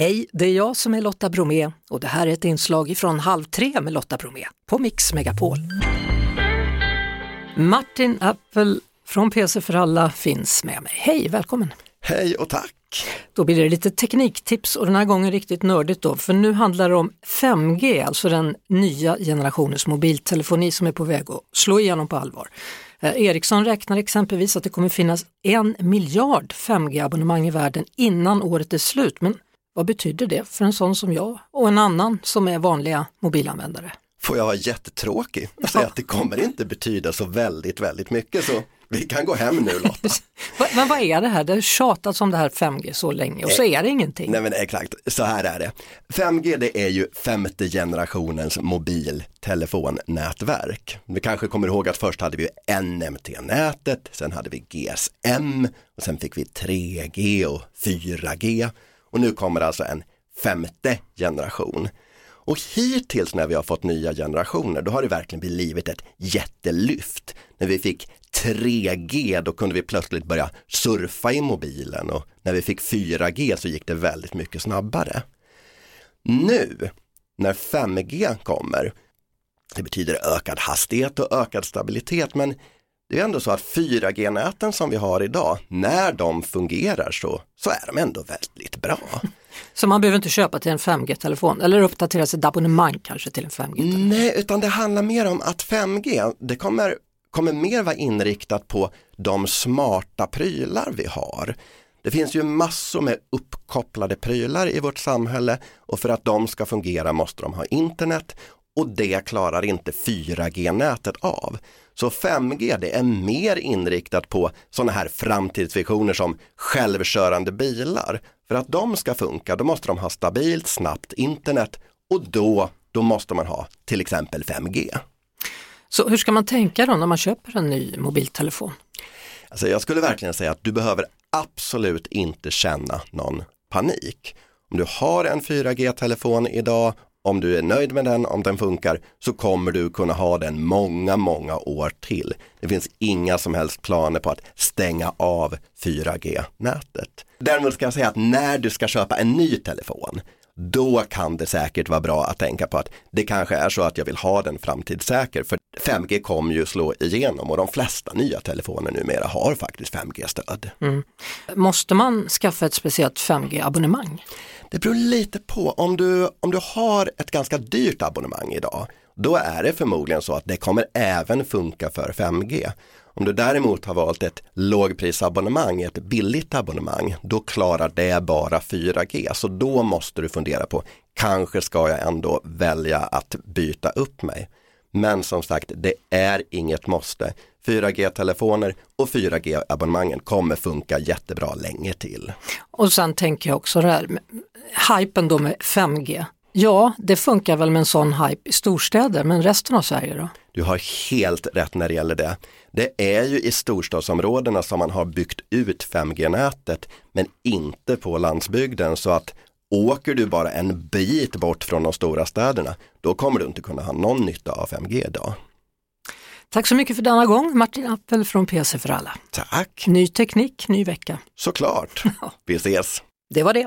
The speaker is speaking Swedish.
Hej, det är jag som är Lotta Bromé och det här är ett inslag från Halv tre med Lotta Bromé på Mix Megapol. Martin Appel från PC för alla finns med mig. Hej, välkommen! Hej och tack! Då blir det lite tekniktips och den här gången riktigt nördigt då, för nu handlar det om 5G, alltså den nya generationens mobiltelefoni som är på väg att slå igenom på allvar. Eh, Ericsson räknar exempelvis att det kommer finnas en miljard 5G-abonnemang i världen innan året är slut. Men vad betyder det för en sån som jag och en annan som är vanliga mobilanvändare? Får jag vara jättetråkig och säga att det kommer inte betyda så väldigt, väldigt mycket så vi kan gå hem nu Lotta. Men vad är det här? Det har tjatats om det här 5G så länge och så är det ingenting. Nej men exakt, så här är det. 5G det är ju femte generationens mobiltelefonnätverk. Vi kanske kommer ihåg att först hade vi NMT-nätet, sen hade vi GSM och sen fick vi 3G och 4G och nu kommer alltså en femte generation. Och hittills när vi har fått nya generationer, då har det verkligen blivit ett jättelyft. När vi fick 3G, då kunde vi plötsligt börja surfa i mobilen och när vi fick 4G så gick det väldigt mycket snabbare. Nu, när 5G kommer, det betyder ökad hastighet och ökad stabilitet, men det är ändå så att 4G-näten som vi har idag, när de fungerar så, så är de ändå väldigt bra. Så man behöver inte köpa till en 5G-telefon eller uppdatera sitt abonnemang kanske till en 5G-telefon? Nej, utan det handlar mer om att 5G, det kommer, kommer mer vara inriktat på de smarta prylar vi har. Det finns ju massor med uppkopplade prylar i vårt samhälle och för att de ska fungera måste de ha internet och det klarar inte 4G-nätet av. Så 5G det är mer inriktat på sådana här framtidsvisioner som självkörande bilar. För att de ska funka då måste de ha stabilt, snabbt internet och då, då måste man ha till exempel 5G. Så hur ska man tänka då när man köper en ny mobiltelefon? Alltså jag skulle verkligen säga att du behöver absolut inte känna någon panik. Om du har en 4G-telefon idag om du är nöjd med den, om den funkar, så kommer du kunna ha den många, många år till. Det finns inga som helst planer på att stänga av 4G-nätet. Däremot ska jag säga att när du ska köpa en ny telefon, då kan det säkert vara bra att tänka på att det kanske är så att jag vill ha den framtidssäker. För 5G kommer ju slå igenom och de flesta nya telefoner numera har faktiskt 5G-stöd. Mm. Måste man skaffa ett speciellt 5G-abonnemang? Det beror lite på, om du, om du har ett ganska dyrt abonnemang idag, då är det förmodligen så att det kommer även funka för 5G. Om du däremot har valt ett lågprisabonnemang, ett billigt abonnemang, då klarar det bara 4G. Så då måste du fundera på, kanske ska jag ändå välja att byta upp mig. Men som sagt, det är inget måste. 4G-telefoner och 4G-abonnemangen kommer funka jättebra länge till. Och sen tänker jag också det här, hypen då med 5G. Ja, det funkar väl med en sån hype i storstäder, men resten av Sverige då? Du har helt rätt när det gäller det. Det är ju i storstadsområdena som man har byggt ut 5G-nätet, men inte på landsbygden så att åker du bara en bit bort från de stora städerna, då kommer du inte kunna ha någon nytta av 5G idag. Tack så mycket för denna gång, Martin Appel från PC för alla. Tack! Ny teknik, ny vecka. Såklart. Vi ses! Det var det.